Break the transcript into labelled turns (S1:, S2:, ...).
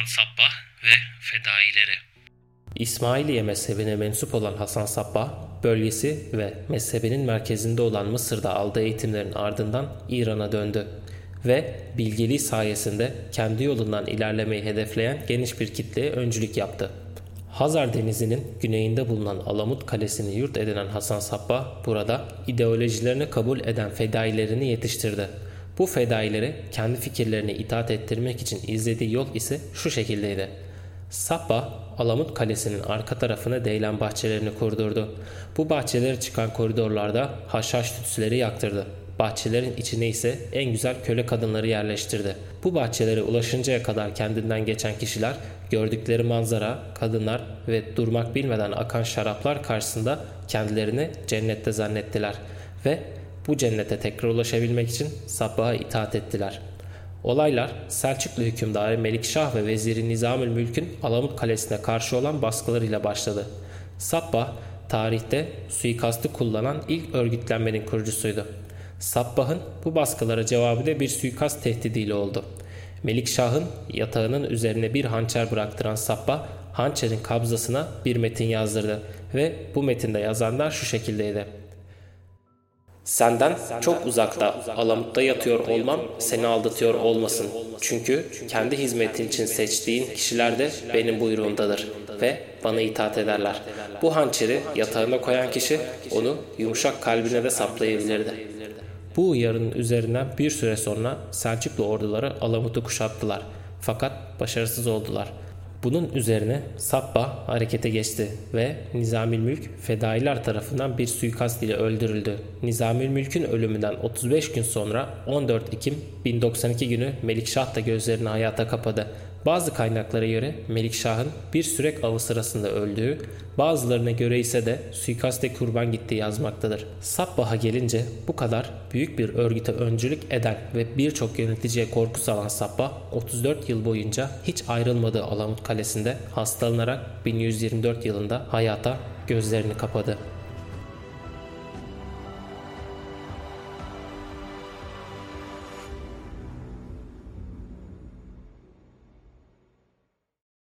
S1: Hasan Sabbah ve fedaileri.
S2: İsmailiye mezhebine mensup olan Hasan Sabbah, bölgesi ve mezhebinin merkezinde olan Mısır'da aldığı eğitimlerin ardından İran'a döndü ve bilgeliği sayesinde kendi yolundan ilerlemeyi hedefleyen geniş bir kitleye öncülük yaptı. Hazar Denizi'nin güneyinde bulunan Alamut Kalesi'ni yurt edinen Hasan Sabbah burada ideolojilerini kabul eden fedailerini yetiştirdi. Bu fedaileri kendi fikirlerini itaat ettirmek için izlediği yol ise şu şekildeydi. Sabbah, Alamut Kalesi'nin arka tarafına değilen bahçelerini kurdurdu. Bu bahçelere çıkan koridorlarda haşhaş tütsüleri yaktırdı. Bahçelerin içine ise en güzel köle kadınları yerleştirdi. Bu bahçelere ulaşıncaya kadar kendinden geçen kişiler gördükleri manzara, kadınlar ve durmak bilmeden akan şaraplar karşısında kendilerini cennette zannettiler ve bu cennete tekrar ulaşabilmek için Sabbah'a itaat ettiler. Olaylar Selçuklu hükümdarı Melikşah ve veziri Nizamül Mülk'ün Alamut Kalesi'ne karşı olan baskılarıyla başladı. Sabbah tarihte suikastı kullanan ilk örgütlenmenin kurucusuydu. Sabbah'ın bu baskılara cevabı bir suikast tehdidiyle oldu. Melikşah'ın yatağının üzerine bir hançer bıraktıran Sabbah, hançerin kabzasına bir metin yazdırdı ve bu metinde yazanlar şu şekildeydi. Senden çok uzakta, alamutta yatıyor olmam seni aldatıyor olmasın. Çünkü kendi hizmetin için seçtiğin kişiler de benim buyruğumdadır ve bana itaat ederler. Bu hançeri yatağına koyan kişi onu yumuşak kalbine de saplayabilirdi. Bu uyarının üzerinden bir süre sonra Selçuklu orduları Alamut'u kuşattılar. Fakat başarısız oldular. Bunun üzerine Sabbah harekete geçti ve Nizamül Mülk fedailer tarafından bir suikast ile öldürüldü. Nizamül Mülk'ün ölümünden 35 gün sonra 14 Ekim 1092 günü Melikşah da gözlerini hayata kapadı. Bazı kaynaklara göre Melikşah'ın bir sürek avı sırasında öldüğü, bazılarına göre ise de suikaste kurban gittiği yazmaktadır. Sabbah'a gelince bu kadar büyük bir örgüte öncülük eden ve birçok yöneticiye korku salan Sabbah 34 yıl boyunca hiç ayrılmadığı Alamut Kalesi'nde hastalanarak 1124 yılında hayata gözlerini kapadı.